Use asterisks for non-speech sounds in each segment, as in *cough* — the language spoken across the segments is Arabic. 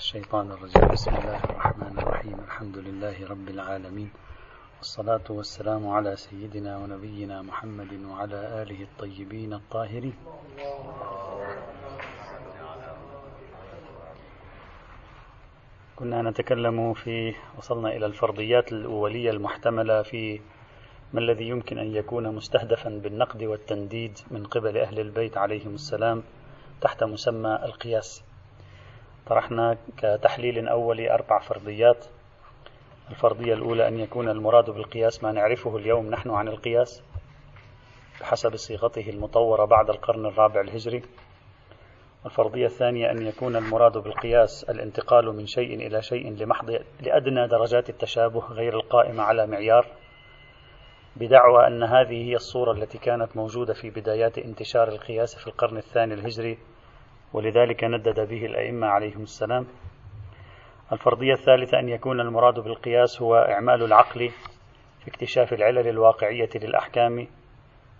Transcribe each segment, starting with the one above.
الشيطان الرجيم. بسم الله الرحمن الرحيم. الحمد لله رب العالمين. والصلاة والسلام على سيدنا ونبينا محمد وعلى آله الطيبين الطاهرين. كنا نتكلم في وصلنا إلى الفرضيات الأولية المحتملة في ما الذي يمكن أن يكون مستهدفا بالنقد والتنديد من قبل أهل البيت عليهم السلام تحت مسمى القياس. طرحنا كتحليل أولي أربع فرضيات. الفرضية الأولى أن يكون المراد بالقياس ما نعرفه اليوم نحن عن القياس بحسب صيغته المطورة بعد القرن الرابع الهجري. الفرضية الثانية أن يكون المراد بالقياس الانتقال من شيء إلى شيء لمحض لأدنى درجات التشابه غير القائمة على معيار. بدعوى أن هذه هي الصورة التي كانت موجودة في بدايات انتشار القياس في القرن الثاني الهجري. ولذلك ندد به الأئمة عليهم السلام. الفرضية الثالثة أن يكون المراد بالقياس هو إعمال العقل في اكتشاف العلل الواقعية للأحكام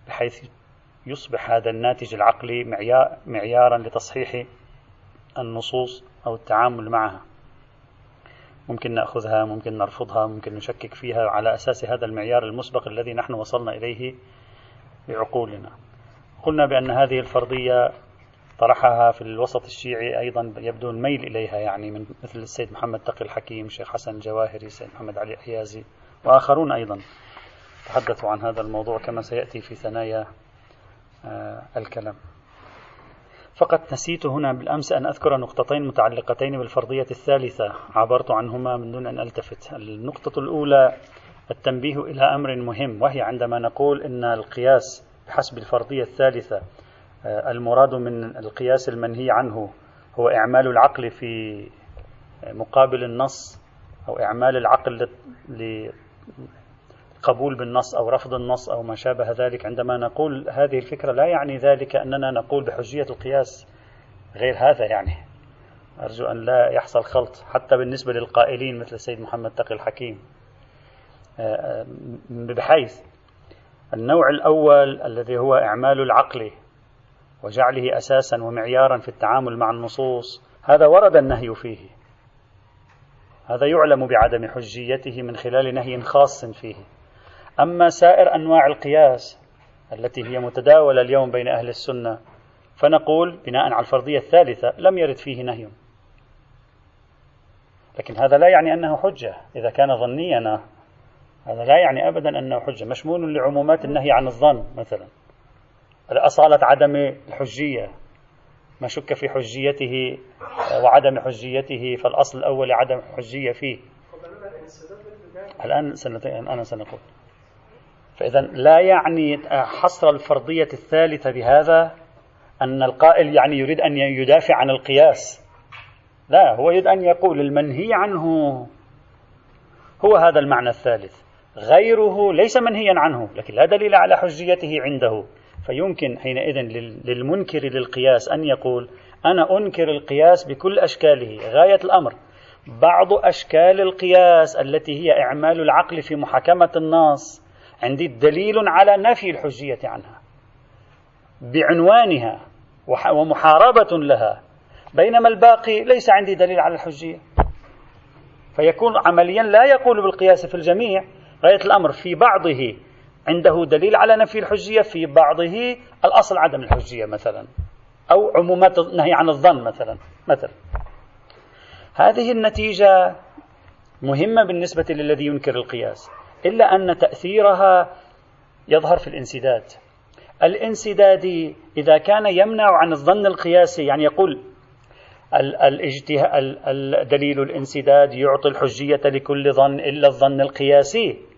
بحيث يصبح هذا الناتج العقلي معيارا لتصحيح النصوص أو التعامل معها. ممكن نأخذها ممكن نرفضها ممكن نشكك فيها على أساس هذا المعيار المسبق الذي نحن وصلنا إليه بعقولنا. قلنا بأن هذه الفرضية طرحها في الوسط الشيعي أيضا يبدو الميل إليها يعني من مثل السيد محمد تقي الحكيم شيخ حسن الجواهري السيد محمد علي حيازي وآخرون أيضا. تحدثوا عن هذا الموضوع كما سيأتي في ثنايا آه الكلام. فقط نسيت هنا بالأمس أن أذكر نقطتين متعلقتين بالفرضية الثالثة. عبرت عنهما من دون أن ألتفت. النقطة الأولى التنبيه إلى أمر مهم وهي عندما نقول أن القياس بحسب الفرضية الثالثة المراد من القياس المنهي عنه هو إعمال العقل في مقابل النص أو إعمال العقل لقبول بالنص أو رفض النص أو ما شابه ذلك. عندما نقول هذه الفكرة لا يعني ذلك أننا نقول بحجية القياس غير هذا يعني. أرجو أن لا يحصل خلط حتى بالنسبة للقائلين مثل السيد محمد تقي الحكيم. آه، آه، بحيث النوع الأول الذي هو إعمال العقل وجعله أساسا ومعيارا في التعامل مع النصوص. هذا ورد النهي فيه. هذا يعلم بعدم حجيته من خلال نهي خاص فيه. أما سائر أنواع القياس التي هي متداولة اليوم بين أهل السنة فنقول بناء على الفرضية الثالثة لم يرد فيه نهي. لكن هذا لا يعني أنه حجة. إذا كان ظنيا هذا لا يعني ابدا أنه حجة. مشمول لعمومات النهي عن الظن مثلا. أصالة عدم الحجية. ما شك في حجيته وعدم حجيته فالأصل الأول عدم الحجية فيه. الآن سنتين أنا سنقول. فإذا لا يعني حصر الفرضية الثالثة بهذا أن القائل يعني يريد أن يدافع عن القياس. لا هو يريد أن يقول المنهي عنه هو هذا المعنى الثالث. غيره ليس منهيا عنه لكن لا دليل على حجيته عنده. فيمكن حينئذ للمنكر للقياس أن يقول أنا أنكر القياس بكل أشكاله غاية الأمر. بعض أشكال القياس التي هي إعمال العقل في محاكمة النص عندي دليل على نفي الحجية عنها. بعنوانها ومحاربة لها بينما الباقي ليس عندي دليل على الحجية. فيكون عمليا لا يقول بالقياس في الجميع غاية الأمر. في بعضه عنده دليل على نفي الحجية في بعضه الأصل عدم الحجية مثلا أو عمومات النهي عن الظن مثلا مثلا. هذه النتيجة مهمة بالنسبة للذي ينكر القياس إلا أن تأثيرها يظهر في الانسداد. الانسداد إذا كان يمنع عن الظن القياسي يعني يقول الدليل الانسداد يعطي الحجية لكل ظن إلا الظن القياسي.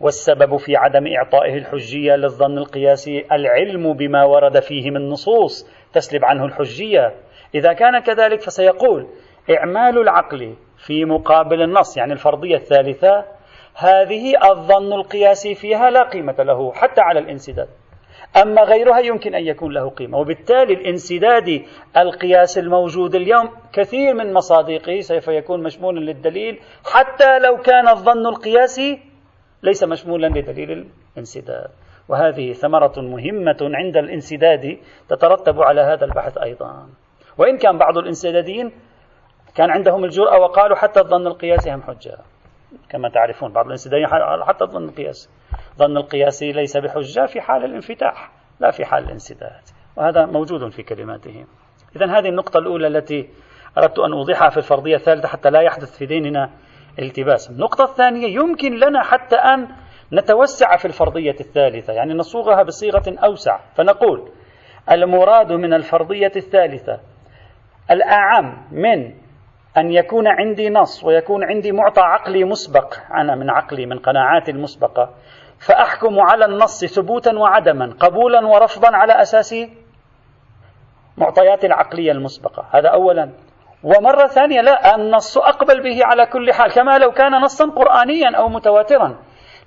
والسبب في عدم إعطائه الحجية للظن القياسي العلم بما ورد فيه من نصوص تسلب عنه الحجية. إذا كان كذلك فسيقول إعمال العقل في مقابل النص يعني الفرضية الثالثة هذه الظن القياسي فيها لا قيمة له حتى على الانسداد. أما غيرها يمكن أن يكون له قيمة وبالتالي الانسداد القياس الموجود اليوم كثير من مصادقه سوف يكون مشمولا للدليل حتى لو كان الظن القياسي ليس مشمولا لدليل الانسداد. وهذه ثمرة مهمة عند الانسداد تترتب على هذا البحث أيضا. وإن كان بعض الانسداديين كان عندهم الجرأة وقالوا حتى الظن القياسي هم حجة كما تعرفون بعض الانسداديين حتى الظن القياسي ظن القياسي ليس بحجة في حال الانفتاح لا في حال الانسداد. وهذا موجود في كلماتهم إذا هذه النقطة الأولى التي أردت أن أوضحها في الفرضية الثالثة حتى لا يحدث في ديننا التباس. النقطة الثانية يمكن لنا حتى أن نتوسع في الفرضية الثالثة يعني نصوغها بصيغة أوسع. فنقول المراد من الفرضية الثالثة الأعم من أن يكون عندي نص ويكون عندي معطى عقلي مسبق. أنا من عقلي من قناعاتي المسبقة. فأحكم على النص ثبوتا وعدما قبولا ورفضا على أساس معطيات العقلية المسبقة. هذا أولا. ومرة ثانية لا النص أقبل به على كل حال كما لو كان نصا قرآنيا أو متواترا.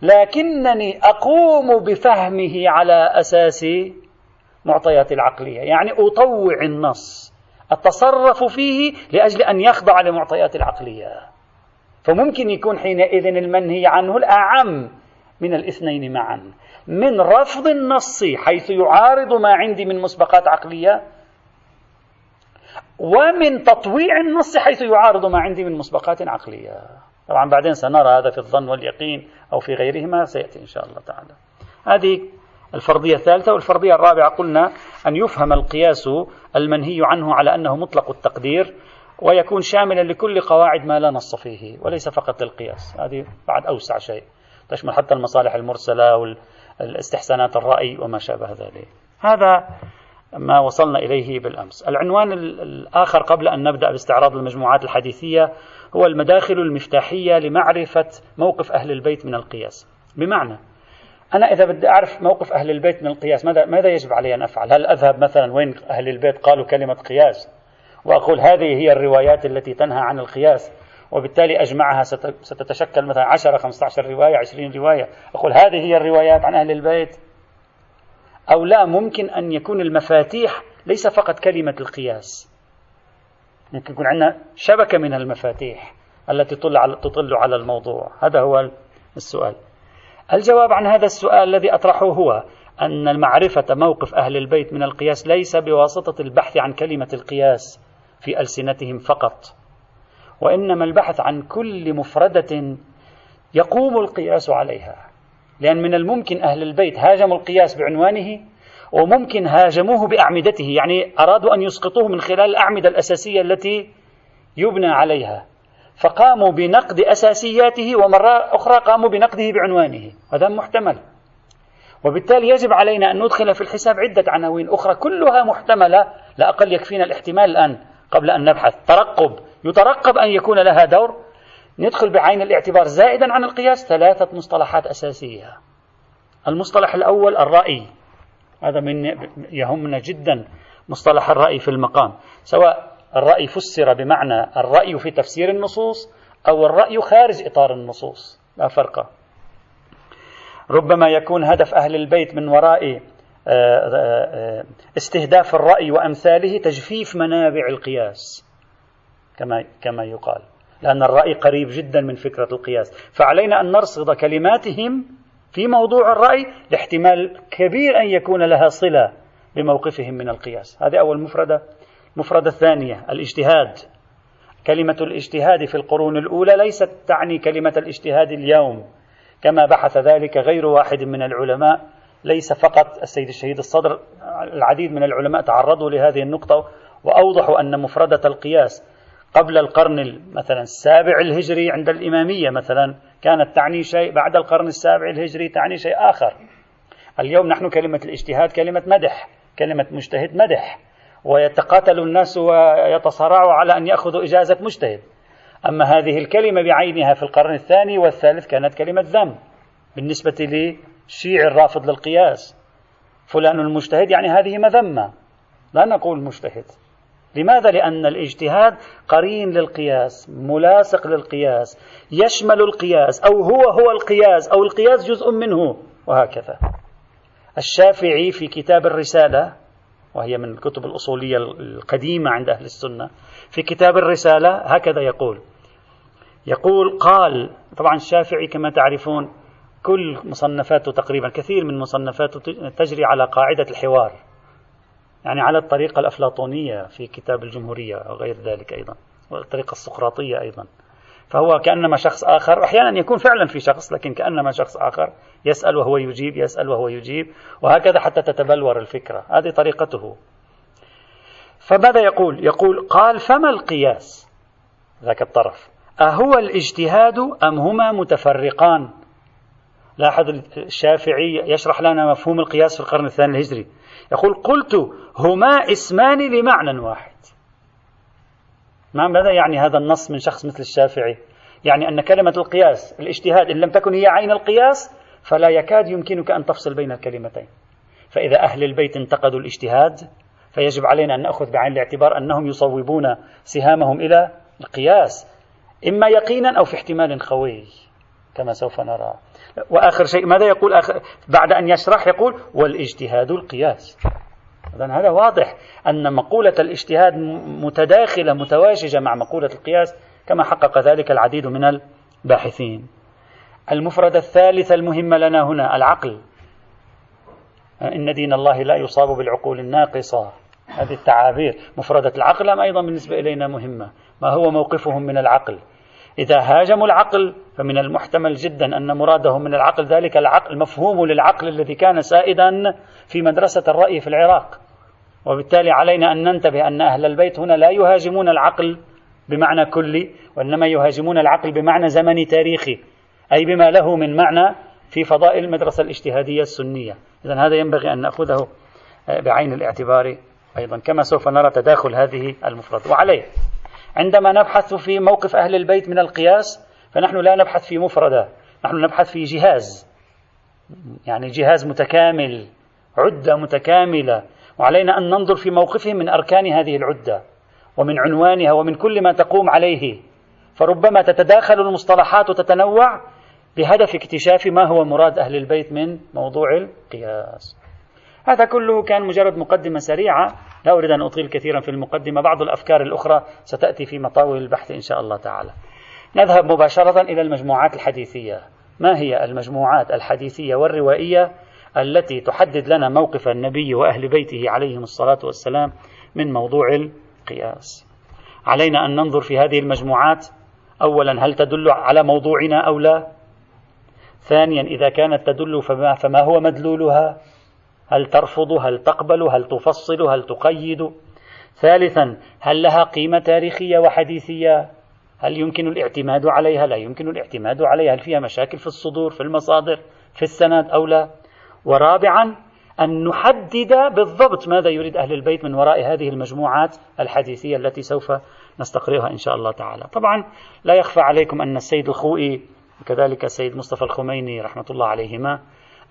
لكنني أقوم بفهمه على أساس معطيات العقلية. يعني أطوع النص أتصرف فيه لأجل أن يخضع لمعطيات العقلية. فممكن يكون حينئذ المنهي عنه الأعم من الاثنين معا. من رفض النص حيث يعارض ما عندي من مسبقات عقلية ومن تطويع النص حيث يعارض ما عندي من مسبقات عقلية. طبعا بعدين سنرى هذا في الظن واليقين أو في غيرهما سيأتي إن شاء الله تعالى. هذه الفرضية الثالثة والفرضية الرابعة قلنا أن يفهم القياس المنهي عنه على أنه مطلق التقدير ويكون شاملا لكل قواعد ما لا نص فيه وليس فقط للقياس. هذه بعد أوسع شيء. تشمل حتى المصالح المرسلة والإستحسانات الرأي وما شابه ذلك. هذا ما وصلنا إليه بالأمس. العنوان الآخر قبل أن نبدأ باستعراض المجموعات الحديثية هو المداخل المفتاحية لمعرفة موقف أهل البيت من القياس. بمعنى أنا إذا بدي أعرف موقف أهل البيت من القياس ماذا, ماذا يجب علي أن أفعل؟ هل أذهب مثلا وين أهل البيت قالوا كلمة قياس؟ وأقول هذه هي الروايات التي تنهى عن القياس وبالتالي أجمعها ستتشكل مثلا 10 15 رواية 20 رواية. أقول هذه هي الروايات عن أهل البيت. أو لا ممكن أن يكون المفاتيح ليس فقط كلمة القياس. ممكن يكون عندنا شبكة من المفاتيح التي تطل على الموضوع. هذا هو السؤال. الجواب عن هذا السؤال الذي أطرحه هو أن المعرفة موقف أهل البيت من القياس ليس بواسطة البحث عن كلمة القياس في ألسنتهم فقط وإنما البحث عن كل مفردة يقوم القياس عليها. لأن من الممكن أهل البيت هاجموا القياس بعنوانه وممكن هاجموه بأعمدته يعني أرادوا أن يسقطوه من خلال الأعمدة الأساسية التي يبنى عليها. فقاموا بنقد أساسياته ومرة أخرى قاموا بنقده بعنوانه. هذا محتمل. وبالتالي يجب علينا أن ندخل في الحساب عدة عناوين أخرى كلها محتملة لا أقل يكفينا الاحتمال الآن قبل أن نبحث. ترقب. يترقب أن يكون لها دور ندخل بعين الاعتبار زائدا عن القياس ثلاثة مصطلحات أساسية. المصطلح الأول الرأي. هذا من يهمنا جدا مصطلح الرأي في المقام. سواء الرأي فسر بمعنى الرأي في تفسير النصوص أو الرأي خارج إطار النصوص. لا فرق. ربما يكون هدف أهل البيت من وراء آه، آه، استهداف الرأي وأمثاله تجفيف منابع القياس كما كما يقال. لأن الرأي قريب جدا من فكرة القياس. فعلينا أن نرصد كلماتهم في موضوع الرأي لاحتمال كبير أن يكون لها صلة بموقفهم من القياس. هذه أول مفردة. المفردة الثانية الاجتهاد. كلمة الاجتهاد في القرون الأولى ليست تعني كلمة الاجتهاد اليوم. كما بحث ذلك غير واحد من العلماء. ليس فقط السيد الشهيد الصدر العديد من العلماء تعرضوا لهذه النقطة وأوضحوا أن مفردة القياس قبل القرن مثلا السابع الهجري عند الإمامية مثلا كانت تعني شيء بعد القرن السابع الهجري تعني شيء آخر. اليوم نحن كلمة الاجتهاد كلمة مدح كلمة مجتهد مدح. ويتقاتل الناس ويتصارعوا على أن يأخذوا إجازة مجتهد. أما هذه الكلمة بعينها في القرن الثاني والثالث كانت كلمة ذم. بالنسبة للشيعي الرافض للقياس. فلان المجتهد يعني هذه مذمة لا نقول مجتهد. لماذا؟ لأن الاجتهاد قرين للقياس ملاصق للقياس يشمل القياس أو هو هو القياس أو القياس جزء منه وهكذا. الشافعي في كتاب الرسالة وهي من الكتب الأصولية القديمة عند أهل السنة في كتاب الرسالة هكذا يقول. يقول قال طبعا الشافعي كما تعرفون كل مصنفاته تقريبا كثير من مصنفاته تجري على قاعدة الحوار. يعني على الطريقة الأفلاطونية في كتاب الجمهورية وغير ذلك أيضا والطريقة السقراطية أيضا. فهو كأنما شخص آخر أحيانا يكون فعلا في شخص لكن كأنما شخص آخر يسأل وهو يجيب يسأل وهو يجيب وهكذا حتى تتبلور الفكرة. هذه طريقته. فماذا يقول؟ يقول قال فما القياس؟ ذاك الطرف. أهو الاجتهاد أم هما متفرقان؟ لاحظ الشافعي يشرح لنا مفهوم القياس في القرن الثاني الهجري. يقول قلت هما اسمان لمعنى واحد. ما ماذا يعني هذا النص من شخص مثل الشافعي؟ يعني أن كلمة القياس الاجتهاد إن لم تكن هي عين القياس فلا يكاد يمكنك أن تفصل بين الكلمتين. فإذا أهل البيت انتقدوا الاجتهاد فيجب علينا أن نأخذ بعين الاعتبار أنهم يصوبون سهامهم إلى القياس إما يقينا أو في احتمال خوي كما سوف نرى. وآخر شيء ماذا يقول آخر؟ بعد أن يشرح يقول والاجتهاد القياس. إذا هذا واضح أن مقولة الاجتهاد متداخلة متواججة مع مقولة القياس كما حقق ذلك العديد من الباحثين. المفرد الثالث المهم لنا هنا العقل. إن دين الله لا يصاب بالعقول الناقصة. هذه التعابير. مفردة العقل أم أيضا بالنسبة إلينا مهمة؟ ما هو موقفهم من العقل؟ إذا هاجموا العقل فمن المحتمل جدا أن مرادهم من العقل ذلك العقل مفهوم للعقل الذي كان سائدا في مدرسة الرأي في العراق. وبالتالي علينا أن ننتبه أن أهل البيت هنا لا يهاجمون العقل بمعنى كلي وإنما يهاجمون العقل بمعنى زمني تاريخي أي بما له من معنى في فضائل المدرسة الاجتهادية السنية. إذا هذا ينبغي أن نأخذه بعين الاعتبار أيضا كما سوف نرى تداخل هذه المفردات وعليه. عندما نبحث في موقف أهل البيت من القياس فنحن لا نبحث في مفردة نحن نبحث في جهاز. يعني جهاز متكامل عدة متكاملة وعلينا أن ننظر في موقفهم من أركان هذه العدة ومن عنوانها ومن كل ما تقوم عليه. فربما تتداخل المصطلحات وتتنوع بهدف اكتشاف ما هو مراد أهل البيت من موضوع القياس. هذا كله كان مجرد مقدمة سريعة. لا أريد أن أطيل كثيرا في المقدمة بعض الأفكار الأخرى ستأتي في مطاول البحث إن شاء الله تعالى. نذهب مباشرة إلى المجموعات الحديثية. ما هي المجموعات الحديثية والروائية التي تحدد لنا موقف النبي وأهل بيته عليهم الصلاة والسلام من موضوع القياس؟ علينا أن ننظر في هذه المجموعات. أولا هل تدل على موضوعنا أو لا؟ ثانيا إذا كانت تدل فما, فما هو مدلولها؟ هل ترفض؟ هل تقبل؟ هل تفصل؟ هل تقيد؟ ثالثا هل لها قيمة تاريخية وحديثية؟ هل يمكن الاعتماد عليها؟ لا يمكن الاعتماد عليها. هل فيها مشاكل في الصدور في المصادر في السند أو لا؟ ورابعا أن نحدد بالضبط ماذا يريد أهل البيت من وراء هذه المجموعات الحديثية التي سوف نستقرئها إن شاء الله تعالى. طبعا لا يخفى عليكم أن السيد الخوئي وكذلك السيد مصطفى الخميني رحمة الله عليهما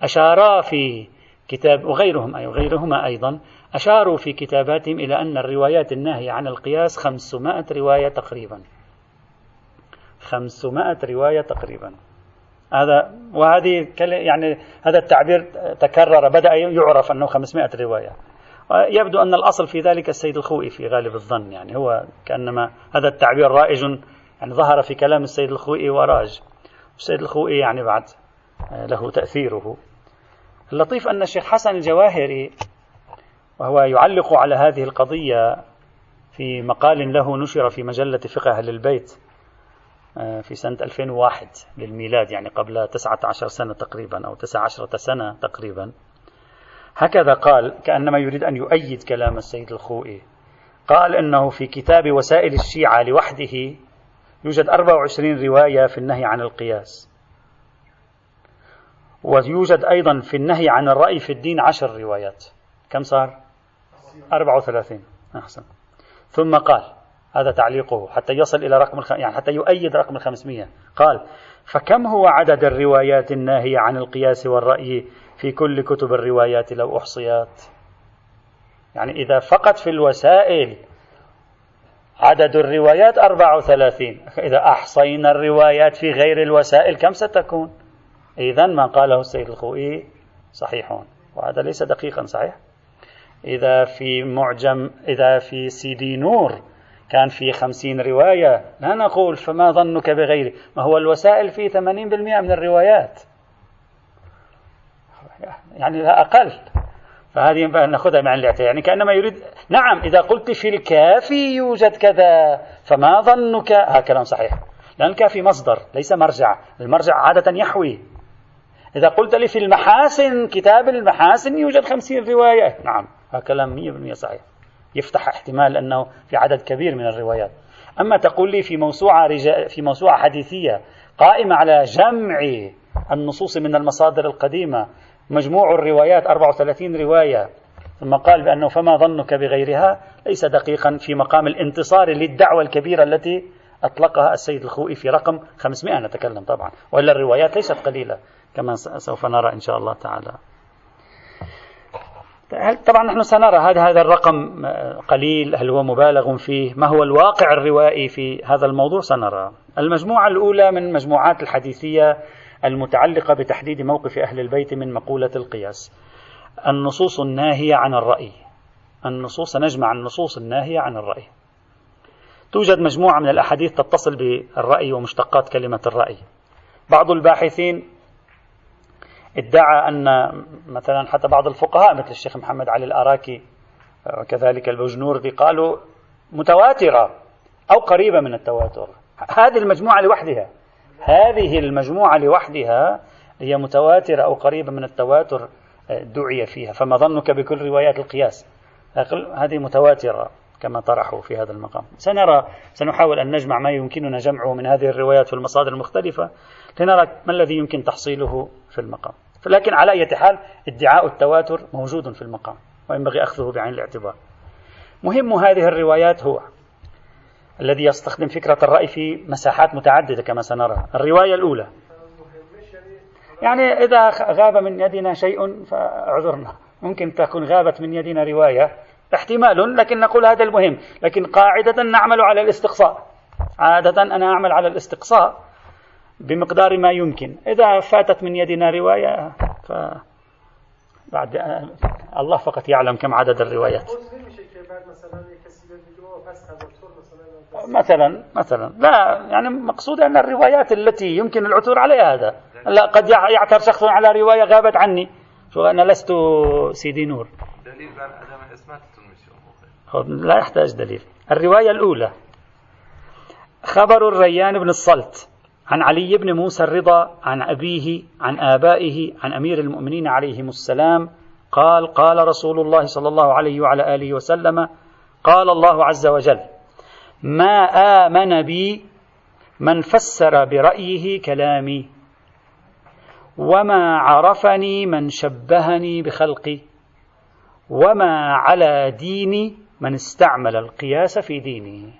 أشارا في كتاب وغيرهم أي وغيرهما أيضا أشاروا في كتاباتهم إلى أن الروايات الناهية عن القياس 500 رواية تقريبا. 500 رواية تقريبا. هذا وهذه يعني هذا التعبير تكرر بدأ يعرف أنه 500 رواية. يبدو أن الأصل في ذلك السيد الخوئي في غالب الظن يعني هو كأنما هذا التعبير رائج يعني ظهر في كلام السيد الخوئي وراج. السيد الخوئي يعني بعد له تأثيره. اللطيف أن الشيخ حسن الجواهري وهو يعلق على هذه القضية في مقال له نشر في مجلة فقه أهل البيت آه، في سنة 2001 للميلاد يعني قبل 19 سنة تقريبا أو 19 سنة تقريبا. هكذا قال كأنما يريد أن يؤيد كلام السيد الخوئي. قال إنه في كتاب وسائل الشيعة لوحده يوجد 24 رواية في النهي عن القياس. ويوجد أيضا في النهي عن الرأي في الدين عشر روايات. كم صار؟ 34 أحسن. ثم قال هذا تعليقه حتى يصل إلى رقم الخ... يعني حتى يؤيد رقم الخمسمية. قال فكم هو عدد الروايات الناهية عن القياس والرأي في كل كتب الروايات لو أحصيات؟ يعني إذا فقط في الوسائل عدد الروايات 34 إذا أحصينا الروايات في غير الوسائل كم ستكون؟ إذا ما قاله السيد الخوئي صحيح وهذا ليس دقيقا صحيح؟ إذا في معجم إذا في سيدي نور كان في خمسين رواية لا نقول فما ظنك بغيره ما هو الوسائل فيه ثمانين بالمئة من الروايات؟ يعني لا أقل. فهذه ينبغي أن نأخذها مع الاعتبار يعني كأنما يريد نعم إذا قلت في الكافي يوجد كذا فما ظنك؟ هذا كلام صحيح. لأن الكافي مصدر ليس مرجع المرجع عادة يحوي. إذا قلت لي في المحاسن كتاب المحاسن يوجد خمسين رواية. نعم هذا كلام مية بالمية صحيح. يفتح احتمال أنه في عدد كبير من الروايات. أما تقول لي في موسوعة في موسوعة حديثية قائمة على جمع النصوص من المصادر القديمة مجموع الروايات 34 رواية ثم قال بأنه فما ظنك بغيرها ليس دقيقا في مقام الانتصار للدعوة الكبيرة التي أطلقها السيد الخوئي في رقم 500 نتكلم طبعا. وإلا الروايات ليست قليلة. كما سوف نرى إن شاء الله تعالى. طبعا نحن سنرى هذا هذا الرقم قليل؟ هل هو مبالغ فيه؟ ما هو الواقع الروائي في هذا الموضوع؟ سنرى. المجموعة الأولى من المجموعات الحديثية المتعلقة بتحديد موقف أهل البيت من مقولة القياس. النصوص الناهية عن الرأي. النصوص نجمع النصوص الناهية عن الرأي. توجد مجموعة من الأحاديث تتصل بالرأي ومشتقات كلمة الرأي. بعض الباحثين ادعى أن مثلا حتى بعض الفقهاء مثل الشيخ محمد علي الأراكي وكذلك البوجنوردي قالوا متواترة أو قريبة من التواتر. هذه المجموعة لوحدها. هذه المجموعة لوحدها هي متواترة أو قريبة من التواتر دعي فيها. فما ظنك بكل روايات القياس. هذه متواترة كما طرحوا في هذا المقام. سنرى سنحاول أن نجمع ما يمكننا جمعه من هذه الروايات في المصادر المختلفة لنرى ما الذي يمكن تحصيله في المقام. لكن على أي حال ادعاء التواتر موجود في المقام وينبغي أخذه بعين الاعتبار. مهم هذه الروايات هو الذي يستخدم فكرة الرأي في مساحات متعددة كما سنرى. الرواية الأولى. يعني إذا غاب من يدنا شيء فاعذرنا. ممكن تكون غابت من يدنا رواية احتمال لكن نقول هذا المهم. لكن قاعدة نعمل على الاستقصاء. عادة أنا أعمل على الاستقصاء. بمقدار ما يمكن. إذا فاتت من يدنا رواية ف بعد الله فقط يعلم كم عدد الروايات. مثلا مثلا لا يعني مقصود أن الروايات التي يمكن العثور عليها هذا. لا قد يعثر شخص على رواية غابت عني. شو أنا لست سيدي نور. دليل لا يحتاج دليل. الرواية الأولى. خبر الريان بن الصلت. عن علي بن موسى الرضا عن أبيه عن آبائه عن أمير المؤمنين عليهم السلام قال قال رسول الله صلى الله عليه وعلى آله وسلم قال الله عز وجل ما آمن بي من فسر برأيه كلامي وما عرفني من شبهني بخلقي وما على ديني من استعمل القياس في دينه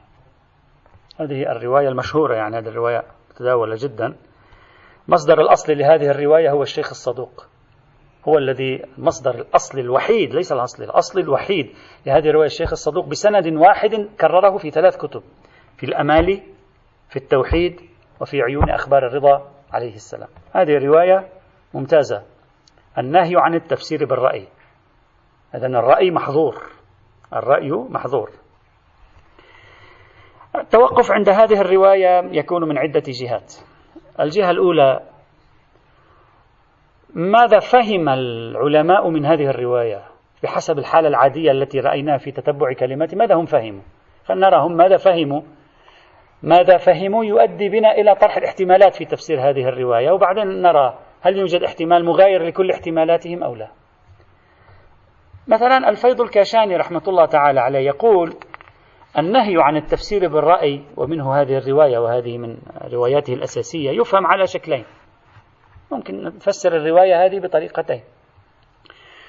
هذه الرواية المشهورة يعني هذه الرواية. متداولة جدا. مصدر الأصل لهذه الرواية هو الشيخ الصدوق. هو الذي مصدر الأصل الوحيد ليس الأصل الأصل الوحيد لهذه الرواية الشيخ الصدوق بسند واحد كرره في ثلاث كتب في الأمالي في التوحيد وفي عيون أخبار الرضا عليه السلام. هذه رواية ممتازة. النهي عن التفسير بالرأي. إذا الرأي محظور. الرأي محظور. التوقف عند هذه الرواية يكون من عدة جهات. الجهة الأولى ماذا فهم العلماء من هذه الرواية؟ بحسب الحالة العادية التي رأيناها في تتبع كلمات ماذا هم فهموا؟ فلنرى هم ماذا فهموا. ماذا فهموا يؤدي بنا إلى طرح الاحتمالات في تفسير هذه الرواية. وبعدين نرى هل يوجد احتمال مغاير لكل احتمالاتهم أو لا. مثلا الفيض الكاشاني رحمة الله تعالى عليه يقول النهي عن التفسير بالرأي ومنه هذه الرواية وهذه من رواياته الأساسية يفهم على شكلين. ممكن نفسر الرواية هذه بطريقتين.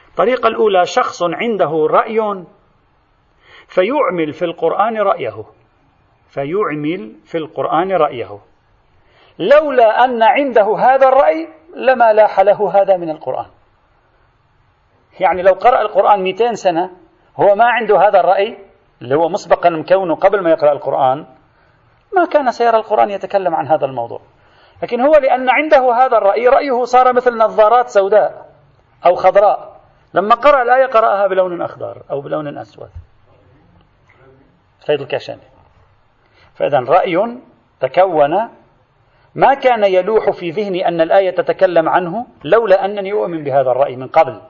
الطريقة الأولى شخص عنده رأي فيعمل في القرآن رأيه. فيعمل في القرآن رأيه. لولا أن عنده هذا الرأي لما لاح له هذا من القرآن. يعني لو قرأ القرآن 200 سنة هو ما عنده هذا الرأي اللي هو مسبقا مكونه قبل ما يقرأ القرآن ما كان سيرى القرآن يتكلم عن هذا الموضوع. لكن هو لأن عنده هذا الرأي رأيه صار مثل نظارات سوداء أو خضراء. لما قرأ الآية قرأها بلون أخضر أو بلون أسود. فيض الكاشاني. فإذا رأي تكون ما كان يلوح في ذهني أن الآية تتكلم عنه لولا أنني أؤمن بهذا الرأي من قبل.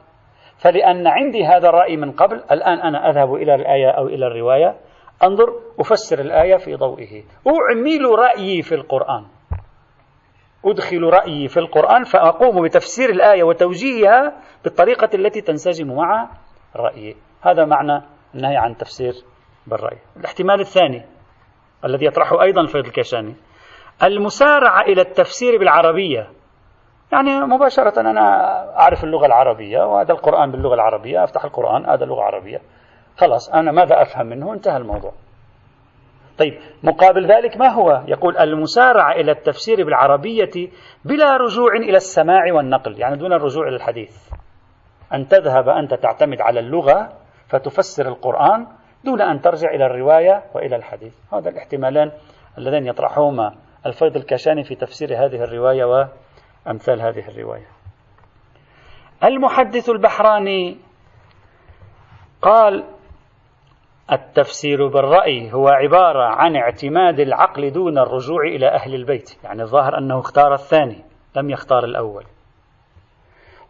فلأن عندي هذا الرأي من قبل الآن أنا أذهب إلى الآية أو إلى الرواية. أنظر أفسر الآية في ضوئه. أعمل رأيي في القرآن. أدخل رأيي في القرآن فأقوم بتفسير الآية وتوجيهها بالطريقة التي تنسجم مع رأيي. هذا معنى النهي عن تفسير بالرأي. الاحتمال الثاني الذي يطرحه أيضا الفيض الكشاني المسارعة إلى التفسير بالعربية. يعني مباشرة أنا أعرف اللغة العربية وهذا القرآن باللغة العربية أفتح القرآن هذا لغة عربية. خلاص أنا ماذا أفهم منه؟ انتهى الموضوع. طيب مقابل ذلك ما هو؟ يقول المسارعة إلى التفسير بالعربية بلا رجوع إلى السماع والنقل يعني دون الرجوع إلى الحديث. أن تذهب أنت تعتمد على اللغة فتفسر القرآن دون أن ترجع إلى الرواية وإلى الحديث. هذا الاحتمالان اللذين يطرحهما الفيض الكاشاني في تفسير هذه الرواية وأمثال هذه الرواية. المحدث البحراني قال التفسير بالرأي هو عبارة عن اعتماد العقل دون الرجوع إلى أهل البيت يعني الظاهر أنه اختار الثاني لم يختار الأول.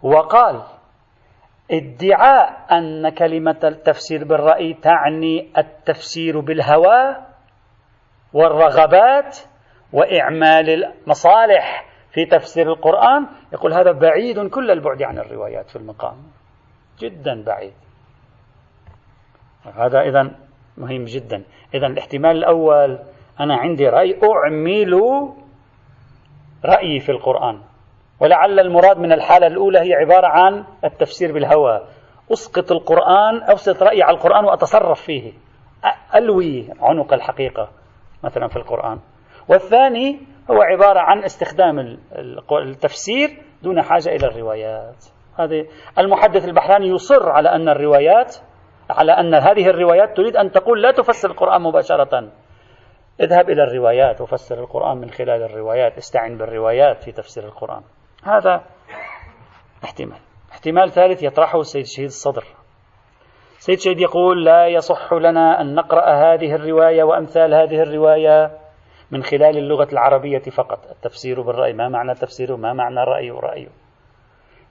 وقال ادعاء أن كلمة التفسير بالرأي تعني التفسير بالهوى والرغبات وإعمال المصالح. في تفسير القرآن يقول هذا بعيد كل البعد عن الروايات في المقام. جدا بعيد. هذا إذا مهم جدا. إذا الاحتمال الأول أنا عندي رأي أعمل رأيي في القرآن. ولعل المراد من الحالة الأولى هي عبارة عن التفسير بالهوى. أسقط القرآن أسقط رأيي على القرآن وأتصرف فيه. ألوي عنق الحقيقة مثلا في القرآن. والثاني هو عبارة عن استخدام التفسير دون حاجة إلى الروايات. هذه المحدث البحراني يصر على أن الروايات على أن هذه الروايات تريد أن تقول لا تفسر القرآن مباشرة. اذهب إلى الروايات وفسر القرآن من خلال الروايات. استعن بالروايات في تفسير القرآن. هذا احتمال. احتمال ثالث يطرحه السيد شهيد الصدر. سيد شهيد يقول لا يصح لنا أن نقرأ هذه الرواية وأمثال هذه الرواية. من خلال اللغة العربية فقط. التفسير بالرأي ما معنى تفسيره ما معنى رأيه رأيه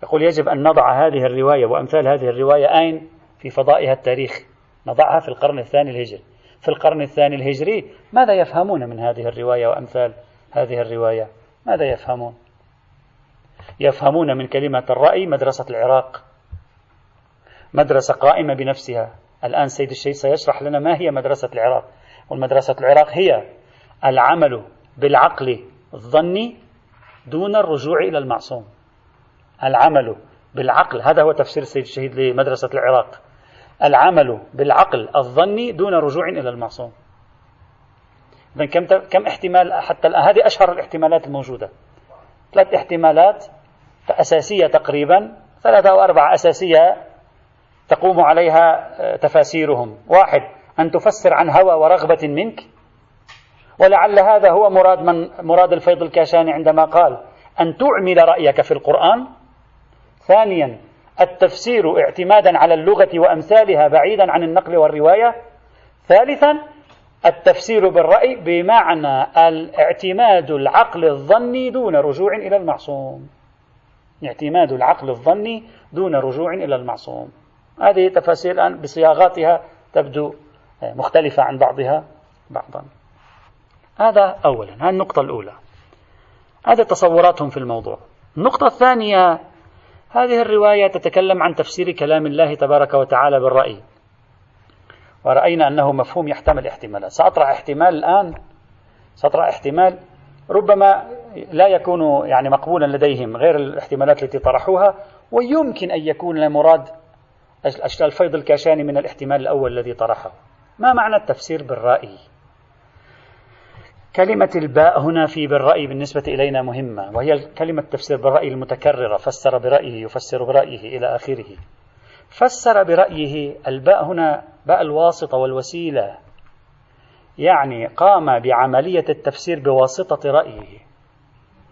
يقول يجب أن نضع هذه الرواية وأمثال هذه الرواية أين؟ في فضائها التاريخي نضعها في القرن الثاني الهجري. في القرن الثاني الهجري ماذا يفهمون من هذه الرواية وأمثال هذه الرواية؟ ماذا يفهمون؟ يفهمون من كلمة الرأي مدرسة العراق. مدرسة قائمة بنفسها. الآن سيد الشيخ سيشرح لنا ما هي مدرسة العراق. والمدرسة العراق هي العمل بالعقل الظني دون الرجوع إلى المعصوم. العمل بالعقل هذا هو تفسير السيد الشهيد لمدرسة العراق. العمل بالعقل الظني دون رجوع إلى المعصوم. إذا كم كم احتمال حتى الآن هذه أشهر الاحتمالات الموجودة. ثلاث احتمالات أساسية تقريبا ثلاثة أو أربعة أساسية تقوم عليها آه، تفاسيرهم. واحد أن تفسر عن هوى ورغبة منك. ولعل هذا هو مراد من مراد الفيض الكاشاني عندما قال أن تعمل رأيك في القرآن. ثانيا التفسير اعتمادا على اللغة وأمثالها بعيدا عن النقل والرواية. ثالثا التفسير بالرأي بمعنى الاعتماد العقل الظني دون رجوع إلى المعصوم. اعتماد العقل الظني دون رجوع إلى المعصوم. هذه تفاسير الآن بصياغاتها تبدو مختلفة عن بعضها بعضا. هذا أولا هذه النقطة الأولى. هذا تصوراتهم في الموضوع. النقطة الثانية هذه الرواية تتكلم عن تفسير كلام الله تبارك وتعالى بالرأي. ورأينا أنه مفهوم يحتمل احتمالات سأطرح احتمال الآن. سأطرح احتمال. ربما لا يكون يعني مقبولا لديهم غير الاحتمالات التي طرحوها ويمكن أن يكون المراد الفيض الكاشاني من الاحتمال الأول الذي طرحه. ما معنى التفسير بالرأي؟ كلمة الباء هنا في بالرأي بالنسبة إلينا مهمة وهي كلمة تفسير بالرأي المتكررة فسر برأيه يفسر برأيه إلى آخره. فسر برأيه الباء هنا باء الواسطة والوسيلة. يعني قام بعملية التفسير بواسطة رأيه.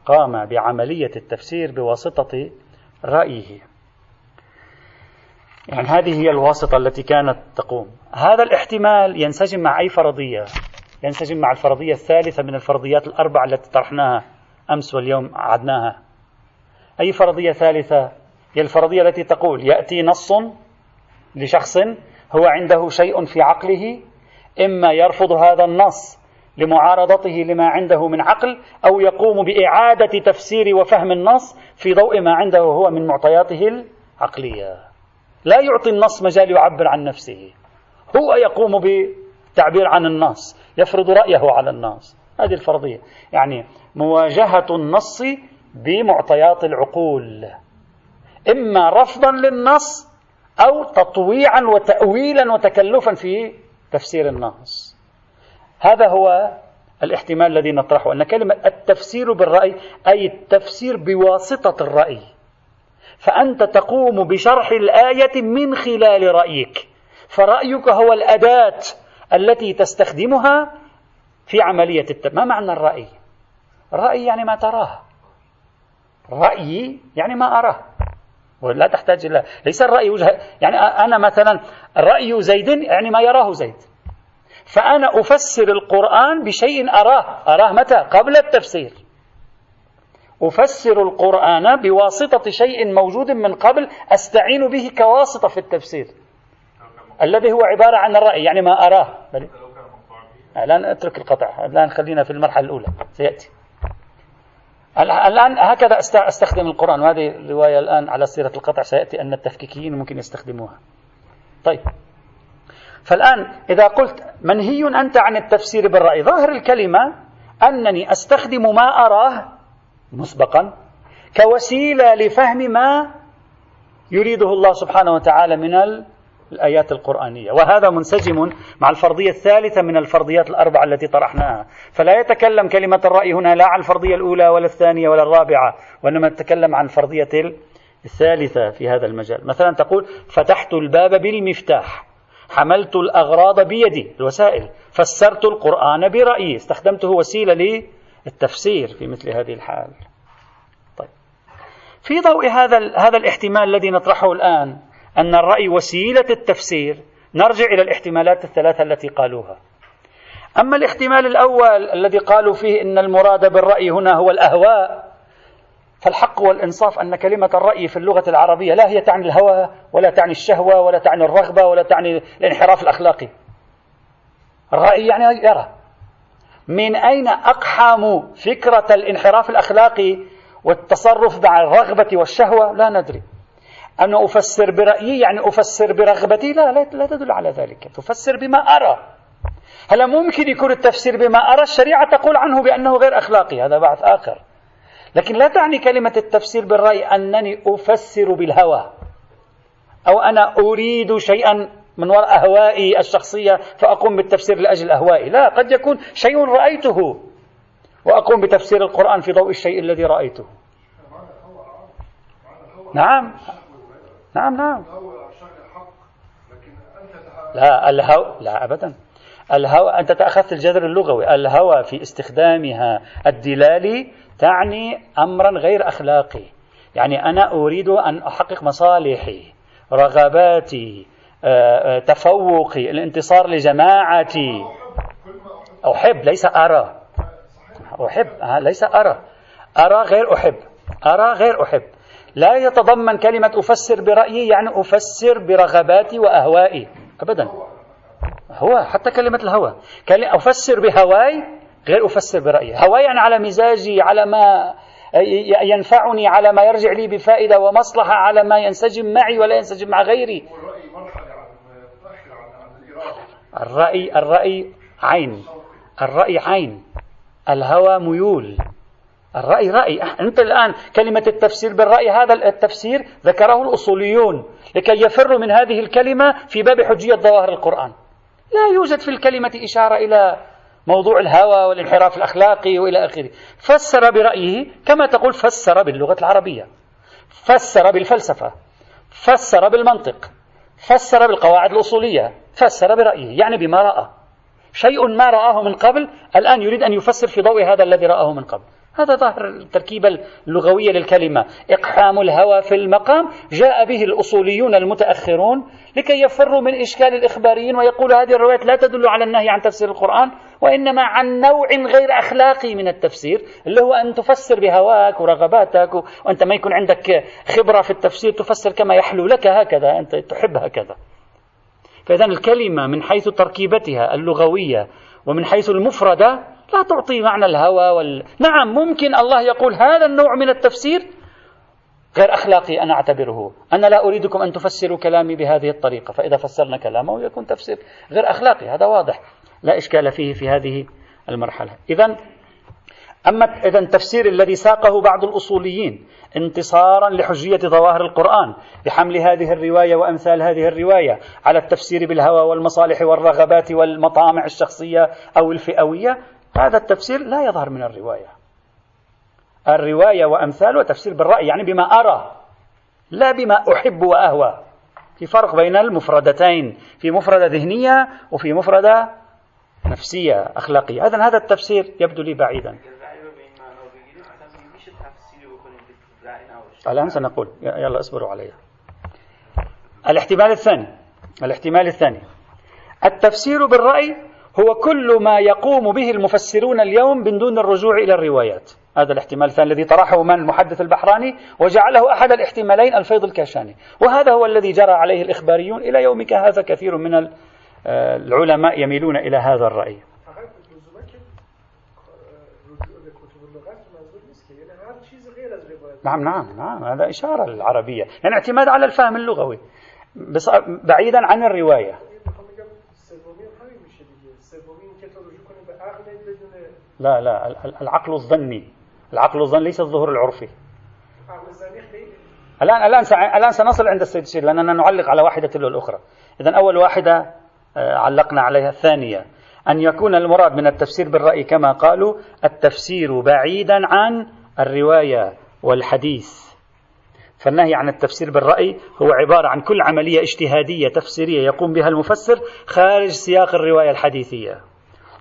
قام بعملية التفسير بواسطة رأيه. يعني هذه هي الواسطة التي كانت تقوم. هذا الاحتمال ينسجم مع أي فرضية؟ ينسجم مع الفرضية الثالثة من الفرضيات الأربعة التي طرحناها أمس واليوم عدناها أي فرضية ثالثة؟ هي الفرضية التي تقول يأتي نص لشخص هو عنده شيء في عقله إما يرفض هذا النص لمعارضته لما عنده من عقل أو يقوم بإعادة تفسير وفهم النص في ضوء ما عنده هو من معطياته العقلية. لا يعطي النص مجال يعبر عن نفسه. هو يقوم بالتعبير عن النص يفرض رأيه على النص. هذه الفرضية. يعني مواجهة النص بمعطيات العقول. إما رفضا للنص أو تطويعا وتأويلا وتكلفا في تفسير النص. هذا هو الاحتمال الذي نطرحه أن كلمة التفسير بالرأي أي التفسير بواسطة الرأي. فأنت تقوم بشرح الآية من خلال رأيك. فرأيك هو الأداة التي تستخدمها في عملية التفسير ما معنى الرأي؟ رأي يعني ما تراه رأيي يعني ما أراه. ولا تحتاج إلى ليس الرأي وجه يعني أنا مثلا رأي زيد يعني ما يراه زيد. فأنا أفسر القرآن بشيء أراه. أراه متى؟ قبل التفسير. أفسر القرآن بواسطة شيء موجود من قبل أستعين به كواسطة في التفسير. الذي هو عبارة عن الرأي يعني ما أراه. الآن اترك القطع. الآن خلينا في المرحلة الأولى. سيأتي. الآن هكذا أستخدم القرآن. وهذه الرواية الآن على صيغة القطع. سيأتي أن التفكيكيين ممكن يستخدموها. طيب. فالآن إذا قلت منهي أنت عن التفسير بالرأي. ظاهر الكلمة أنني أستخدم ما أراه مسبقا كوسيلة لفهم ما يريده الله سبحانه وتعالى من الآيات القرآنية. وهذا منسجم مع الفرضية الثالثة من الفرضيات الأربعة التي طرحناها. فلا يتكلم كلمة الرأي هنا لا عن الفرضية الأولى ولا الثانية ولا الرابعة وإنما تتكلم عن الفرضية الثالثة في هذا المجال. مثلا تقول فتحت الباب بالمفتاح حملت الأغراض بيدي الوسائل. فسرت القرآن برأيي استخدمته وسيلة للتفسير في مثل هذه الحال. طيب. في ضوء هذا هذا الاحتمال الذي نطرحه الآن أن الرأي وسيلة التفسير نرجع إلى الاحتمالات الثلاثة التي قالوها. أما الاحتمال الأول الذي قالوا فيه أن المراد بالرأي هنا هو الأهواء فالحق والإنصاف أن كلمة الرأي في اللغة العربية لا هي تعني الهوى ولا تعني الشهوة ولا تعني الرغبة ولا تعني الانحراف الأخلاقي. الرأي يعني يرى. من أين أقحم فكرة الانحراف الأخلاقي والتصرف مع الرغبة والشهوة؟ لا ندري. أنا أفسر برأيي يعني أفسر برغبتي لا لا تدل على ذلك. تفسر بما أرى. هلا ممكن يكون التفسير بما أرى؟ الشريعة تقول عنه بأنه غير أخلاقي هذا بعث آخر. لكن لا تعني كلمة التفسير بالرأي أنني أفسر بالهوى أو أنا أريد شيئا من وراء أهوائي الشخصية فأقوم بالتفسير لأجل أهوائي. لا قد يكون شيء رأيته وأقوم بتفسير القرآن في ضوء الشيء الذي رأيته. نعم. نعم نعم. لا الهوى لا أبدا. الهوى أنت تأخذت الجذر اللغوي. الهوى في استخدامها الدلالي تعني أمرا غير أخلاقي. يعني أنا أريد أن أحقق مصالحي رغباتي آه، آه، تفوقي الانتصار لجماعتي. أحب ليس أرى. أحب ليس أرى. أرى غير أحب. أرى غير أحب. لا يتضمن كلمة أفسر برأيي يعني أفسر برغباتي وأهوائي. أبدا. هو حتى كلمة الهوى. أفسر بهواي غير أفسر برأيي. هواي يعني على مزاجي على ما ينفعني على ما يرجع لي بفائدة ومصلحة على ما ينسجم معي ولا ينسجم مع غيري. الرأي الرأي عين. الرأي عين. الهوى ميول. الرأي رأي. أنت الآن كلمة التفسير بالرأي هذا التفسير ذكره الأصوليون لكي يفروا من هذه الكلمة في باب حجية ظواهر القرآن. لا يوجد في الكلمة إشارة إلى موضوع الهوى والانحراف الأخلاقي وإلى آخره. فسر برأيه كما تقول فسر باللغة العربية. فسر بالفلسفة. فسر بالمنطق. فسر بالقواعد الأصولية. فسر برأيه يعني بما رأى. شيء ما رآه من قبل الآن يريد أن يفسر في ضوء هذا الذي رآه من قبل. هذا ظاهر التركيبة اللغوية للكلمة. إقحام الهوى في المقام جاء به الأصوليون المتأخرون لكي يفروا من إشكال الإخباريين ويقولوا هذه الروايات لا تدل على النهي عن تفسير القرآن وإنما عن نوع غير أخلاقي من التفسير اللي هو أن تفسر بهواك ورغباتك وأنت ما يكون عندك خبرة في التفسير تفسر كما يحلو لك هكذا أنت تحب هكذا. فإذا الكلمة من حيث تركيبتها اللغوية ومن حيث المفردة لا تعطي معنى الهوى وال... نعم ممكن الله يقول هذا النوع من التفسير غير أخلاقي أنا أعتبره. أنا لا أريدكم أن تفسروا كلامي بهذه الطريقة فإذا فسرنا كلامه يكون تفسير غير أخلاقي هذا واضح. لا إشكال فيه في هذه المرحلة. إذا أما إذا التفسير الذي ساقه بعض الأصوليين انتصارا لحجية ظواهر القرآن بحمل هذه الرواية وأمثال هذه الرواية على التفسير بالهوى والمصالح والرغبات والمطامع الشخصية أو الفئوية هذا التفسير لا يظهر من الرواية. الرواية وأمثال وتفسير بالرأي يعني بما أرى لا بما أحب وأهوى. في فرق بين المفردتين في مفردة ذهنية وفي مفردة نفسية أخلاقية. إذن هذا التفسير يبدو لي بعيدا. الآن سنقول. يلا اصبروا علي. الاحتمال الثاني. الاحتمال الثاني. التفسير بالرأي هو كل ما يقوم به المفسرون اليوم من دون الرجوع إلى الروايات. هذا الاحتمال الثاني الذي طرحه من المحدث البحراني وجعله أحد الاحتمالين الفيض الكاشاني. وهذا هو الذي جرى عليه الإخباريون إلى يومك هذا كثير من العلماء يميلون إلى هذا الرأي. نعم نعم نعم هذا إشارة للعربية. يعني اعتماد على الفهم اللغوي. بعيدا عن الرواية. لا لا العقل الظني. العقل الظني ليس الظهور العرفي. الآن الآن الآن سنصل عند السيد الشيخ لأننا نعلق على واحدة تلو الأخرى. إذا أول واحدة آه، علقنا عليها. الثانية أن يكون المراد من التفسير بالرأي كما قالوا التفسير بعيدا عن الرواية والحديث. فالنهي عن التفسير بالرأي هو عبارة عن كل عملية اجتهادية تفسيرية يقوم بها المفسر خارج سياق الرواية الحديثية.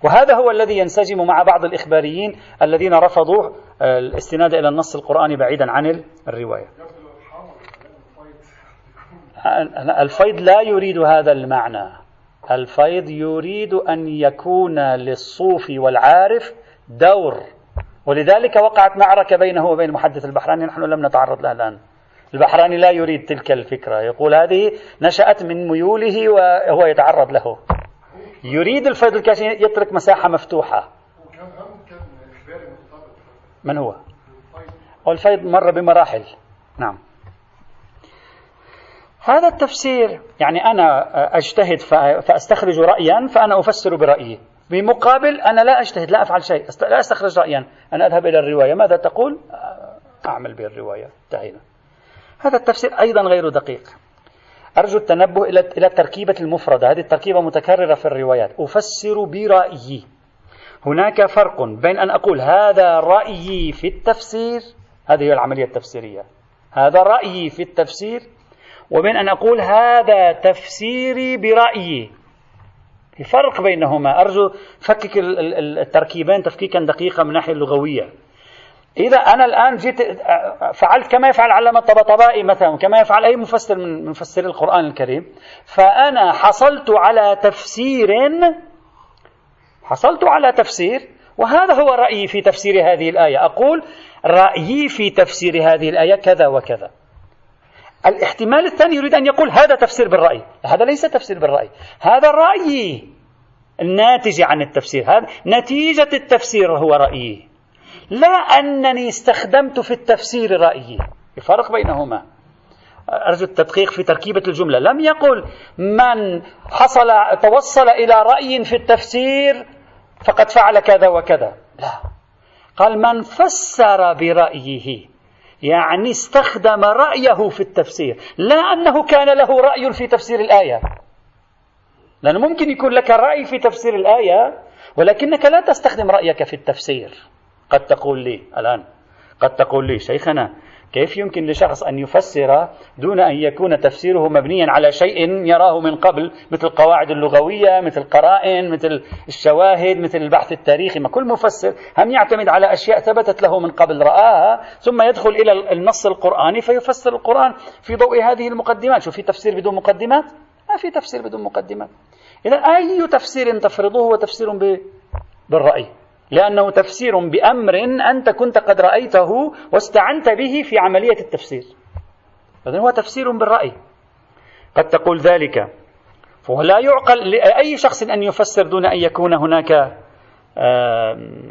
وهذا هو الذي ينسجم مع بعض الإخباريين الذين رفضوا الاستناد إلى النص القرآني بعيدا عن الرواية. الفيض لا يريد هذا المعنى. الفيض يريد أن يكون للصوفي والعارف دور. ولذلك وقعت معركة بينه وبين محدث البحراني نحن لم نتعرض لها الآن. البحراني لا يريد تلك الفكرة. يقول هذه نشأت من ميوله وهو يتعرض له. يريد الفيض الكاشي يترك مساحة مفتوحة. من هو؟ والفيض مر بمراحل. نعم. هذا التفسير يعني أنا أجتهد فأستخرج رأيا فأنا أفسر برأيي. بمقابل أنا لا أجتهد لا أفعل شيء لا أستخرج رأيا. أنا أذهب إلى الرواية. ماذا تقول؟ أعمل بالرواية. انتهينا هذا التفسير أيضا غير دقيق. أرجو التنبه إلى إلى التركيبة المفردة. هذه التركيبة متكررة في الروايات. أفسر برأيي. هناك فرق بين أن أقول هذا رأيي في التفسير هذه هي العملية التفسيرية. هذا رأيي في التفسير وبين أن أقول هذا تفسيري برأيي. في فرق بينهما. أرجو فكك التركيبين تفكيكا دقيقا من الناحية اللغوية. إذا أنا الآن جيت فعلت كما يفعل علامة طبطبائي مثلا كما يفعل أي مفسر من مفسري القرآن الكريم. فأنا حصلت على تفسير حصلت على تفسير وهذا هو رأيي في تفسير هذه الآية. أقول رأيي في تفسير هذه الآية كذا وكذا. الاحتمال الثاني يريد أن يقول هذا تفسير بالرأي. هذا ليس تفسير بالرأي. هذا رأيي الناتج عن التفسير. هذا نتيجة التفسير هو رأيي. لا أنني استخدمت في التفسير رأيي. الفرق بينهما. أرجو التدقيق في تركيبة الجملة. لم يقل من حصل توصل إلى رأي في التفسير فقد فعل كذا وكذا. لا. قال من فسر برأيه يعني استخدم رأيه في التفسير لا أنه كان له رأي في تفسير الآية. لأنه ممكن يكون لك رأي في تفسير الآية ولكنك لا تستخدم رأيك في التفسير. قد تقول لي الآن قد تقول لي شيخنا كيف يمكن لشخص أن يفسر دون أن يكون تفسيره مبنيا على شيء يراه من قبل مثل القواعد اللغوية مثل القرائن مثل الشواهد مثل البحث التاريخي؟ ما كل مفسر هم يعتمد على أشياء ثبتت له من قبل رآها ثم يدخل إلى النص القرآني فيفسر القرآن في ضوء هذه المقدمات. شو في تفسير بدون مقدمات؟ ما في تفسير بدون مقدمات. إذا أي تفسير تفرضه هو تفسير بالرأي. لأنه تفسير بأمر أنت كنت قد رأيته واستعنت به في عملية التفسير. إذن هو تفسير بالرأي. قد تقول ذلك. ولا يعقل لأي شخص أن يفسر دون أن يكون هناك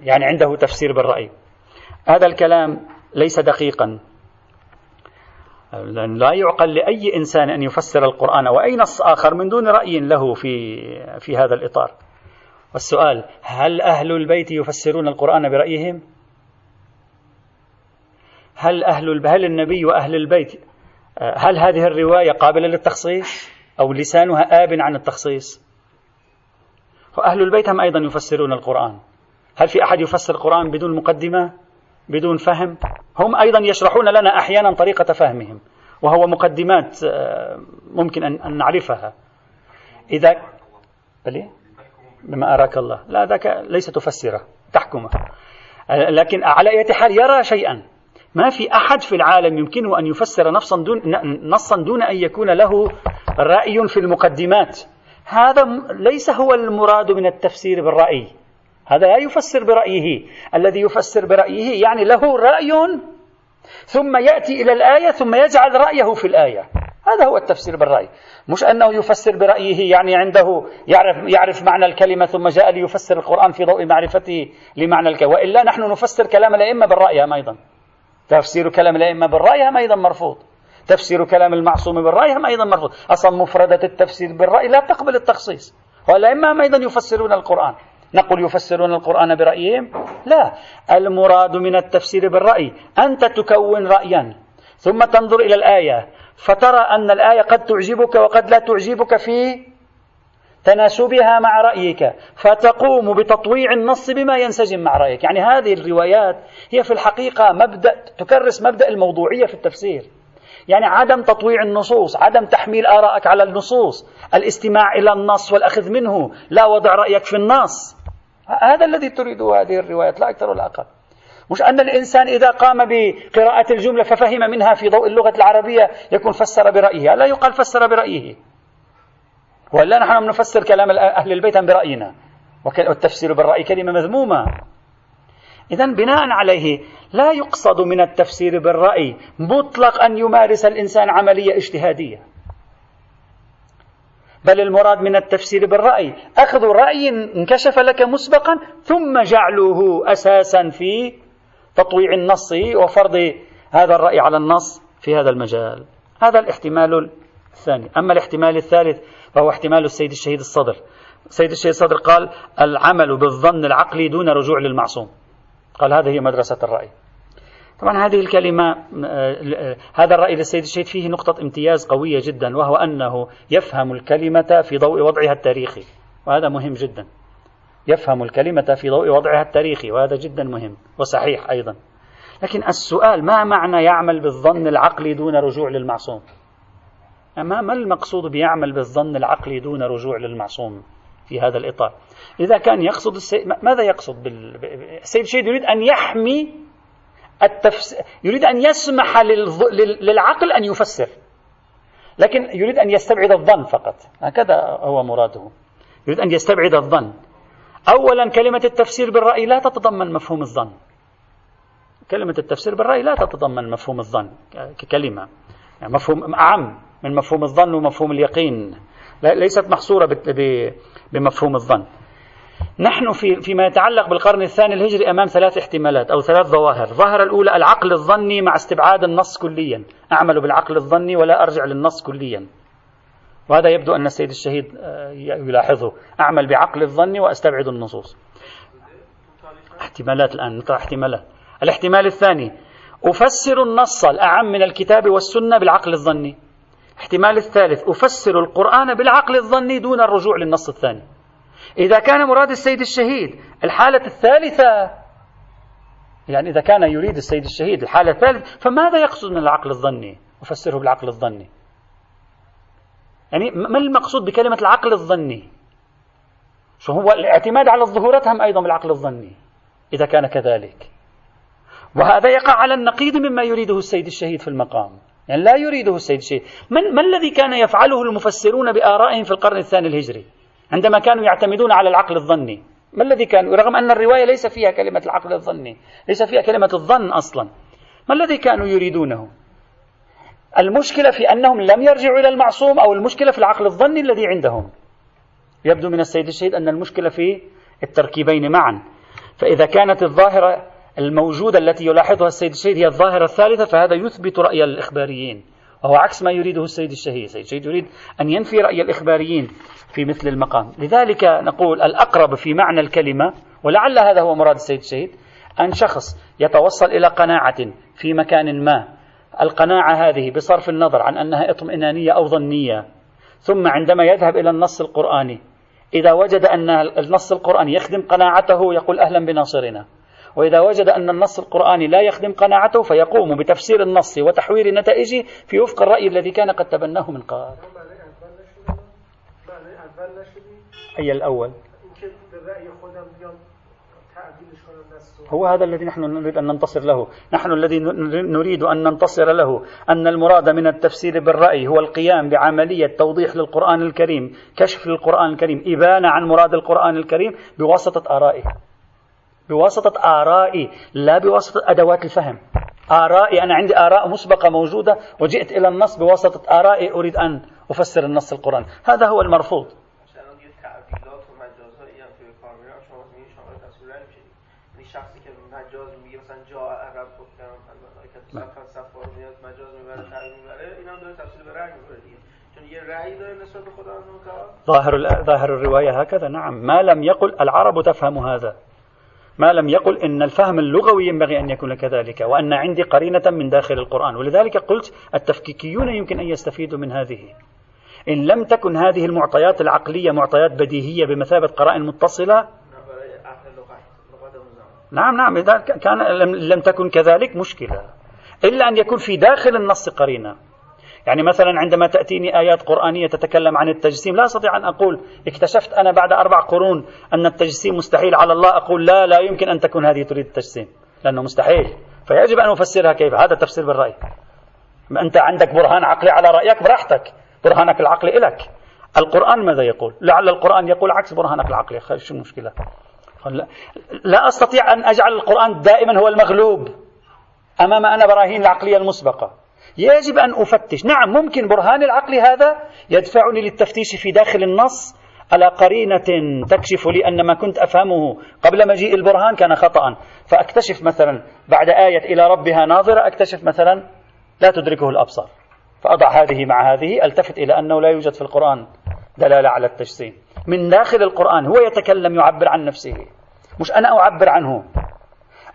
يعني عنده تفسير بالرأي. هذا الكلام ليس دقيقا. لا يعقل لأي إنسان أن يفسر القرآن أو أي نص آخر من دون رأي له في في هذا الإطار. والسؤال هل أهل البيت يفسرون القرآن برأيهم؟ هل أهل هل النبي وأهل البيت هل هذه الرواية قابلة للتخصيص؟ أو لسانها آب عن التخصيص؟ وأهل البيت هم أيضا يفسرون القرآن. هل في أحد يفسر القرآن بدون مقدمة؟ بدون فهم؟ هم أيضا يشرحون لنا أحيانا طريقة فهمهم وهو مقدمات آه، ممكن أن نعرفها. إذا بما أراك الله. لا ذاك ليس تفسرة تحكمه لكن على أي حال يرى شيئا. ما في أحد في العالم يمكنه أن يفسر نصا دون, نصا دون أن يكون له رأي في المقدمات. هذا ليس هو المراد من التفسير بالرأي. هذا لا يفسر برأيه. الذي يفسر برأيه يعني له رأي. ثم يأتي إلى الآية ثم يجعل رأيه في الآية. هذا هو التفسير بالرأي. مش أنه يفسر برأيه يعني عنده يعرف, يعرف معنى الكلمة ثم جاء ليفسر القرآن في ضوء معرفته لمعنى الكلمة. وإلا نحن نفسر كلام الأئمة بالرأي هم أيضا. تفسير كلام الأئمة بالرأي هم أيضا مرفوض. تفسير كلام المعصوم بالرأي هم أيضا مرفوض. أصلا مفردة التفسير بالرأي لا تقبل التخصيص. والأئمة هم أيضا يفسرون القرآن. نقول يفسرون القرآن برأيهم؟ لا. المراد من التفسير بالرأي أنت تكون رأيا. ثم تنظر إلى الآية. فترى أن الآية قد تعجبك وقد لا تعجبك في تناسبها مع رأيك. فتقوم بتطويع النص بما ينسجم مع رأيك. يعني هذه الروايات هي في الحقيقة مبدأ تكرس مبدأ الموضوعية في التفسير. يعني عدم تطويع النصوص عدم تحميل آرائك على النصوص الاستماع إلى النص والأخذ منه لا وضع رأيك في النص. هذا الذي تريده هذه الروايات لا أكثر ولا أقل. مش أن الإنسان إذا قام بقراءة الجملة ففهم منها في ضوء اللغة العربية يكون فسر برأيه. لا يقال فسر برأيه. ولا نحن نفسر كلام أهل البيت برأينا. والتفسير بالرأي كلمة مذمومة. إذا بناء عليه لا يقصد من التفسير بالرأي مطلق أن يمارس الإنسان عملية اجتهادية. بل المراد من التفسير بالرأي. أخذ رأي انكشف لك مسبقا ثم جعله أساسا في تطويع النص وفرض هذا الرأي على النص في هذا المجال. هذا الاحتمال الثاني. أما الاحتمال الثالث فهو احتمال السيد الشهيد الصدر. السيد الشهيد الصدر قال العمل بالظن العقلي دون رجوع للمعصوم. قال هذه هي مدرسة الرأي. طبعا هذه الكلمة آه، هذا الرأي للسيد الشهيد فيه نقطة امتياز قوية جدا وهو أنه يفهم الكلمة في ضوء وضعها التاريخي وهذا مهم جدا. يفهم الكلمة في ضوء وضعها التاريخي وهذا جدا مهم وصحيح أيضا. لكن السؤال ما معنى يعمل بالظن العقلي دون رجوع للمعصوم؟ ما ما المقصود بيعمل بالظن العقلي دون رجوع للمعصوم في هذا الإطار؟ إذا كان يقصد السيد ماذا يقصد بال... السيد الشهيد يريد أن يحمي التفس... يريد أن يسمح للعقل أن يفسر. لكن يريد أن يستبعد الظن فقط. هكذا هو مراده. يريد أن يستبعد الظن. أولا كلمة التفسير بالرأي لا تتضمن مفهوم الظن. كلمة التفسير بالرأي لا تتضمن مفهوم الظن ككلمة. يعني مفهوم أعم من مفهوم الظن ومفهوم اليقين. ليست محصورة بمفهوم الظن. نحن في فيما يتعلق بالقرن الثاني الهجري أمام ثلاث احتمالات أو ثلاث ظواهر، الظاهره الأولى العقل الظني مع استبعاد النص كليا، أعمل بالعقل الظني ولا أرجع للنص كليا. وهذا يبدو أن السيد الشهيد آه، يلاحظه، أعمل بعقل الظني وأستبعد النصوص. احتمالات الآن نطرح احتمالات. الاحتمال الثاني أفسر النص الأعم من الكتاب والسنة بالعقل الظني. الاحتمال الثالث أفسر القرآن بالعقل الظني دون الرجوع للنص الثاني. إذا كان مراد السيد الشهيد الحالة الثالثة يعني إذا كان يريد السيد الشهيد الحالة الثالثة فماذا يقصد من العقل الظني أفسره بالعقل الظني يعني ما المقصود بكلمة العقل الظني؟ شو هو الاعتماد على الظهورات هم أيضا بالعقل الظني إذا كان كذلك. وهذا يقع على النقيض مما يريده السيد الشهيد في المقام. يعني لا يريده السيد الشهيد. من ما الذي كان يفعله المفسرون بآرائهم في القرن الثاني الهجري؟ عندما كانوا يعتمدون على العقل الظني. ما الذي كانوا؟ رغم أن الرواية ليس فيها كلمة العقل الظني ليس فيها كلمة الظن أصلا. ما الذي كانوا يريدونه؟ المشكلة في أنهم لم يرجعوا إلى المعصوم أو المشكلة في العقل الظني الذي عندهم. يبدو من السيد الشهيد أن المشكلة في التركيبين معا. فإذا كانت الظاهرة الموجودة التي يلاحظها السيد الشهيد هي الظاهرة الثالثة فهذا يثبت رأي الإخباريين. وهو عكس ما يريده السيد الشهيد. السيد الشهيد يريد أن ينفي رأي الإخباريين في مثل المقام. لذلك نقول الأقرب في معنى الكلمة ولعل هذا هو مراد السيد الشهيد أن شخص يتوصل إلى قناعة في مكان ما القناعة هذه بصرف النظر عن أنها اطمئنانية أو ظنية. ثم عندما يذهب إلى النص القرآني إذا وجد أن النص القرآني يخدم قناعته يقول أهلا بناصرنا. وإذا وجد أن النص القرآني لا يخدم قناعته فيقوم بتفسير النص وتحوير نتائجه في وفق الرأي الذي كان قد تبناه من قبل. أي الأول؟ هو هذا الذي نحن نريد أن ننتصر له. نحن الذي نريد أن ننتصر له. أن المراد من التفسير بالرأي هو القيام بعملية توضيح للقرآن الكريم كشف للقرآن الكريم إبانة عن مراد القرآن الكريم بواسطة آرائه. بواسطة آرائي لا بواسطة أدوات الفهم. آرائي أنا عندي آراء مسبقة موجودة وجئت إلى النص بواسطة آرائي أريد أن أفسر النص القرآن. هذا هو المرفوض. ظاهر ظاهر الرواية هكذا. نعم. ما لم يقل العرب تفهم هذا. ما لم يقل إن الفهم اللغوي ينبغي أن يكون كذلك وأن عندي قرينة من داخل القرآن. ولذلك قلت التفكيكيون يمكن أن يستفيدوا من هذه. إن لم تكن هذه المعطيات العقلية معطيات بديهية بمثابة قرائن متصلة نعم نعم. إذا كان لم تكن كذلك مشكلة. إلا أن يكون في داخل النص قرينة. يعني مثلا عندما تأتيني آيات قرآنية تتكلم عن التجسيم لا أستطيع أن أقول اكتشفت أنا بعد أربع قرون أن التجسيم مستحيل على الله أقول لا لا يمكن أن تكون هذه تريد التجسيم لأنه مستحيل. فيجب أن أفسرها كيف؟ هذا تفسير بالرأي. أنت عندك برهان عقلي على رأيك براحتك. برهانك العقلي لك القرآن ماذا يقول؟ لعل القرآن يقول عكس برهانك العقلي. شو المشكلة؟ لا أستطيع أن أجعل القرآن دائما هو المغلوب أمام أنا براهين العقلية المسبقة. يجب أن أفتش. نعم ممكن برهان العقل هذا يدفعني للتفتيش في داخل النص على قرينة تكشف لي أن ما كنت أفهمه قبل مجيء البرهان كان خطأ. فأكتشف مثلا بعد آية إلى ربها ناظرة أكتشف مثلا لا تدركه الأبصار. فأضع هذه مع هذه ألتفت إلى أنه لا يوجد في القرآن دلالة على التجسيم. من داخل القرآن هو يتكلم يعبر عن نفسه. مش أنا أعبر عنه.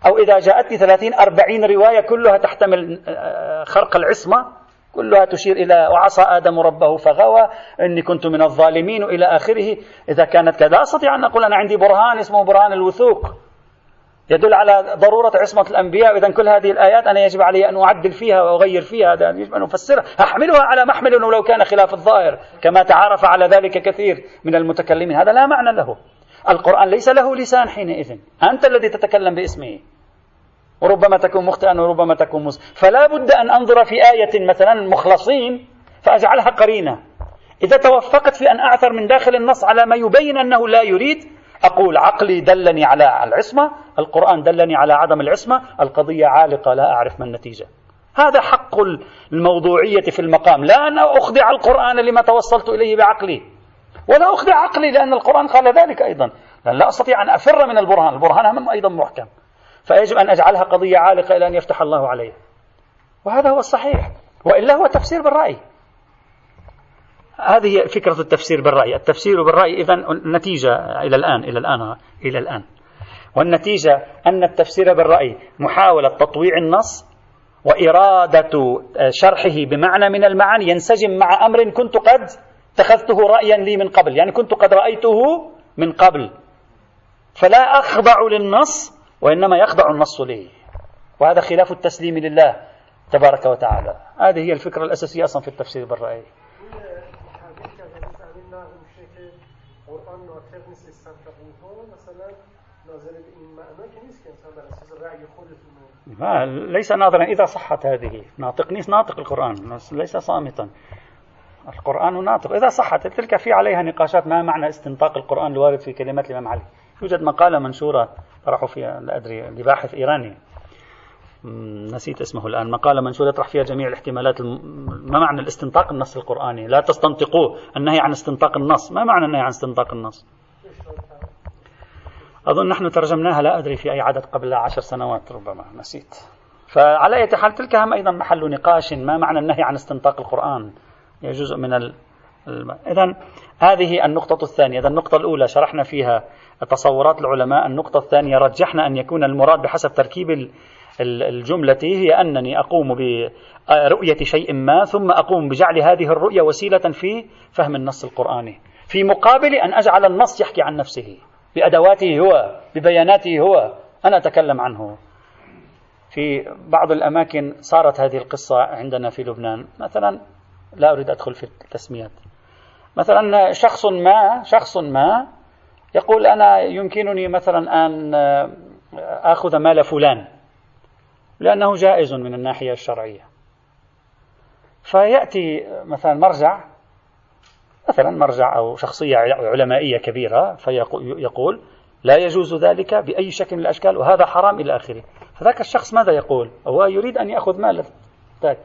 أو إذا جاءتني ثلاثين أربعين رواية كلها تحتمل آه، خرق العصمة كلها تشير إلى وعصى آدم ربه فغوى إني كنت من الظالمين إلى آخره. إذا كانت كذا أستطيع أن أقول أنا عندي برهان اسمه برهان الوثوق. يدل على ضرورة عصمة الأنبياء. إذا كل هذه الآيات أنا يجب علي أن أعدل فيها وأغير فيها. هذا يجب أن أفسرها. أحملها على محمل أنه لو كان خلاف الظاهر كما تعارف على ذلك كثير من المتكلمين. هذا لا معنى له. القرآن ليس له لسان حينئذ. أنت الذي تتكلم باسمه. وربما تكون مخطئا وربما تكون مص... فلا بد أن أنظر في آية مثلا مخلصين فأجعلها قرينة. إذا توفقت في أن أعثر من داخل النص على ما يبين أنه لا يريد أقول عقلي دلني على العصمة القرآن دلني على عدم العصمة القضية عالقة لا أعرف ما النتيجة. هذا حق الموضوعية في المقام. لا أن أخضع القرآن لما توصلت إليه بعقلي. ولا أخضع عقلي لأن القرآن قال ذلك أيضا. لأن لا أستطيع أن أفر من البرهان. البرهان أيضا محكم. فيجب أن أجعلها قضية عالقة إلى أن يفتح الله عليها. وهذا هو الصحيح. وإلا هو تفسير بالرأي. هذه فكرة التفسير بالرأي. التفسير بالرأي إذا نتيجة إلى الآن إلى الآن إلى الآن. والنتيجة أن التفسير بالرأي محاولة تطويع النص وإرادة شرحه بمعنى من المعاني. ينسجم مع أمر كنت قد اتخذته رأيا لي من قبل. يعني كنت قد رأيته من قبل. فلا أخضع للنص وإنما يخضع النص له وهذا خلاف التسليم لله تبارك وتعالى. هذه هي الفكرة الأساسية أصلا في التفسير بالرأي. ما ليس ناظرا. إذا صحت هذه ناطق ناطق القرآن ليس صامتا. القرآن ناطق. إذا صحت تلك في عليها نقاشات ما معنى استنطاق القرآن الوارد في كلمات الإمام علي؟ يوجد مقالة منشورة طرحوا فيها لا أدري لباحث إيراني. نسيت اسمه الآن. مقالة منشورة يطرح فيها جميع الاحتمالات ما معنى الاستنطاق النص القرآني؟ لا تستنطقوه. النهي عن استنطاق النص. ما معنى النهي عن استنطاق النص؟ أظن نحن ترجمناها لا أدري في أي عدد قبل عشر سنوات ربما. نسيت. فعلى أي حال تلك هم أيضا محل نقاش. ما معنى النهي عن استنطاق القرآن؟ هي جزء من ال... إذا هذه النقطة الثانية. إذا النقطة الأولى شرحنا فيها تصورات العلماء. النقطة الثانية رجحنا أن يكون المراد بحسب تركيب الجملة هي أنني أقوم برؤية شيء ما ثم أقوم بجعل هذه الرؤية وسيلة في فهم النص القرآني. في مقابل أن أجعل النص يحكي عن نفسه بأدواته هو ببياناته هو أنا أتكلم عنه. في بعض الأماكن صارت هذه القصة عندنا في لبنان. مثلا لا أريد أدخل في التسميات. مثلا شخص ما شخص ما يقول أنا يمكنني مثلا أن آخذ مال فلان لأنه جائز من الناحية الشرعية. فيأتي مثلا مرجع مثلا مرجع أو شخصية علمائية كبيرة فيقول لا يجوز ذلك بأي شكل من الأشكال وهذا حرام إلى آخره. فذاك الشخص ماذا يقول؟ هو يريد أن يأخذ مال ذاك.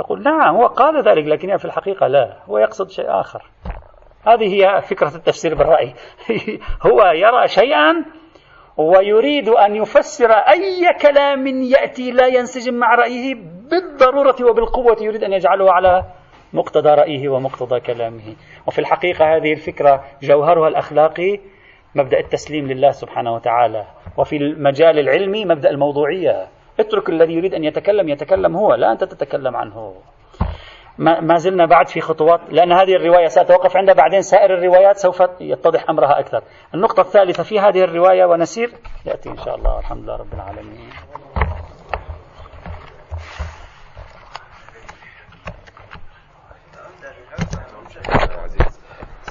يقول نعم هو قال ذلك لكن في الحقيقة لا هو يقصد شيء آخر. هذه هي فكرة التفسير بالرأي. *laughs* هو يرى شيئا ويريد أن يفسر أي كلام يأتي لا ينسجم مع رأيه بالضرورة وبالقوة يريد أن يجعله على مقتضى رأيه ومقتضى كلامه. وفي الحقيقة هذه الفكرة جوهرها الأخلاقي مبدأ التسليم لله سبحانه وتعالى. وفي المجال العلمي مبدأ الموضوعية. اترك الذي يريد أن يتكلم يتكلم هو لا أنت تتكلم عنه. ما زلنا بعد في خطوات لأن هذه الرواية سأتوقف عندها بعدين سائر الروايات سوف يتضح أمرها أكثر. النقطة الثالثة في هذه الرواية ونسير يأتي إن شاء الله الحمد لله رب العالمين.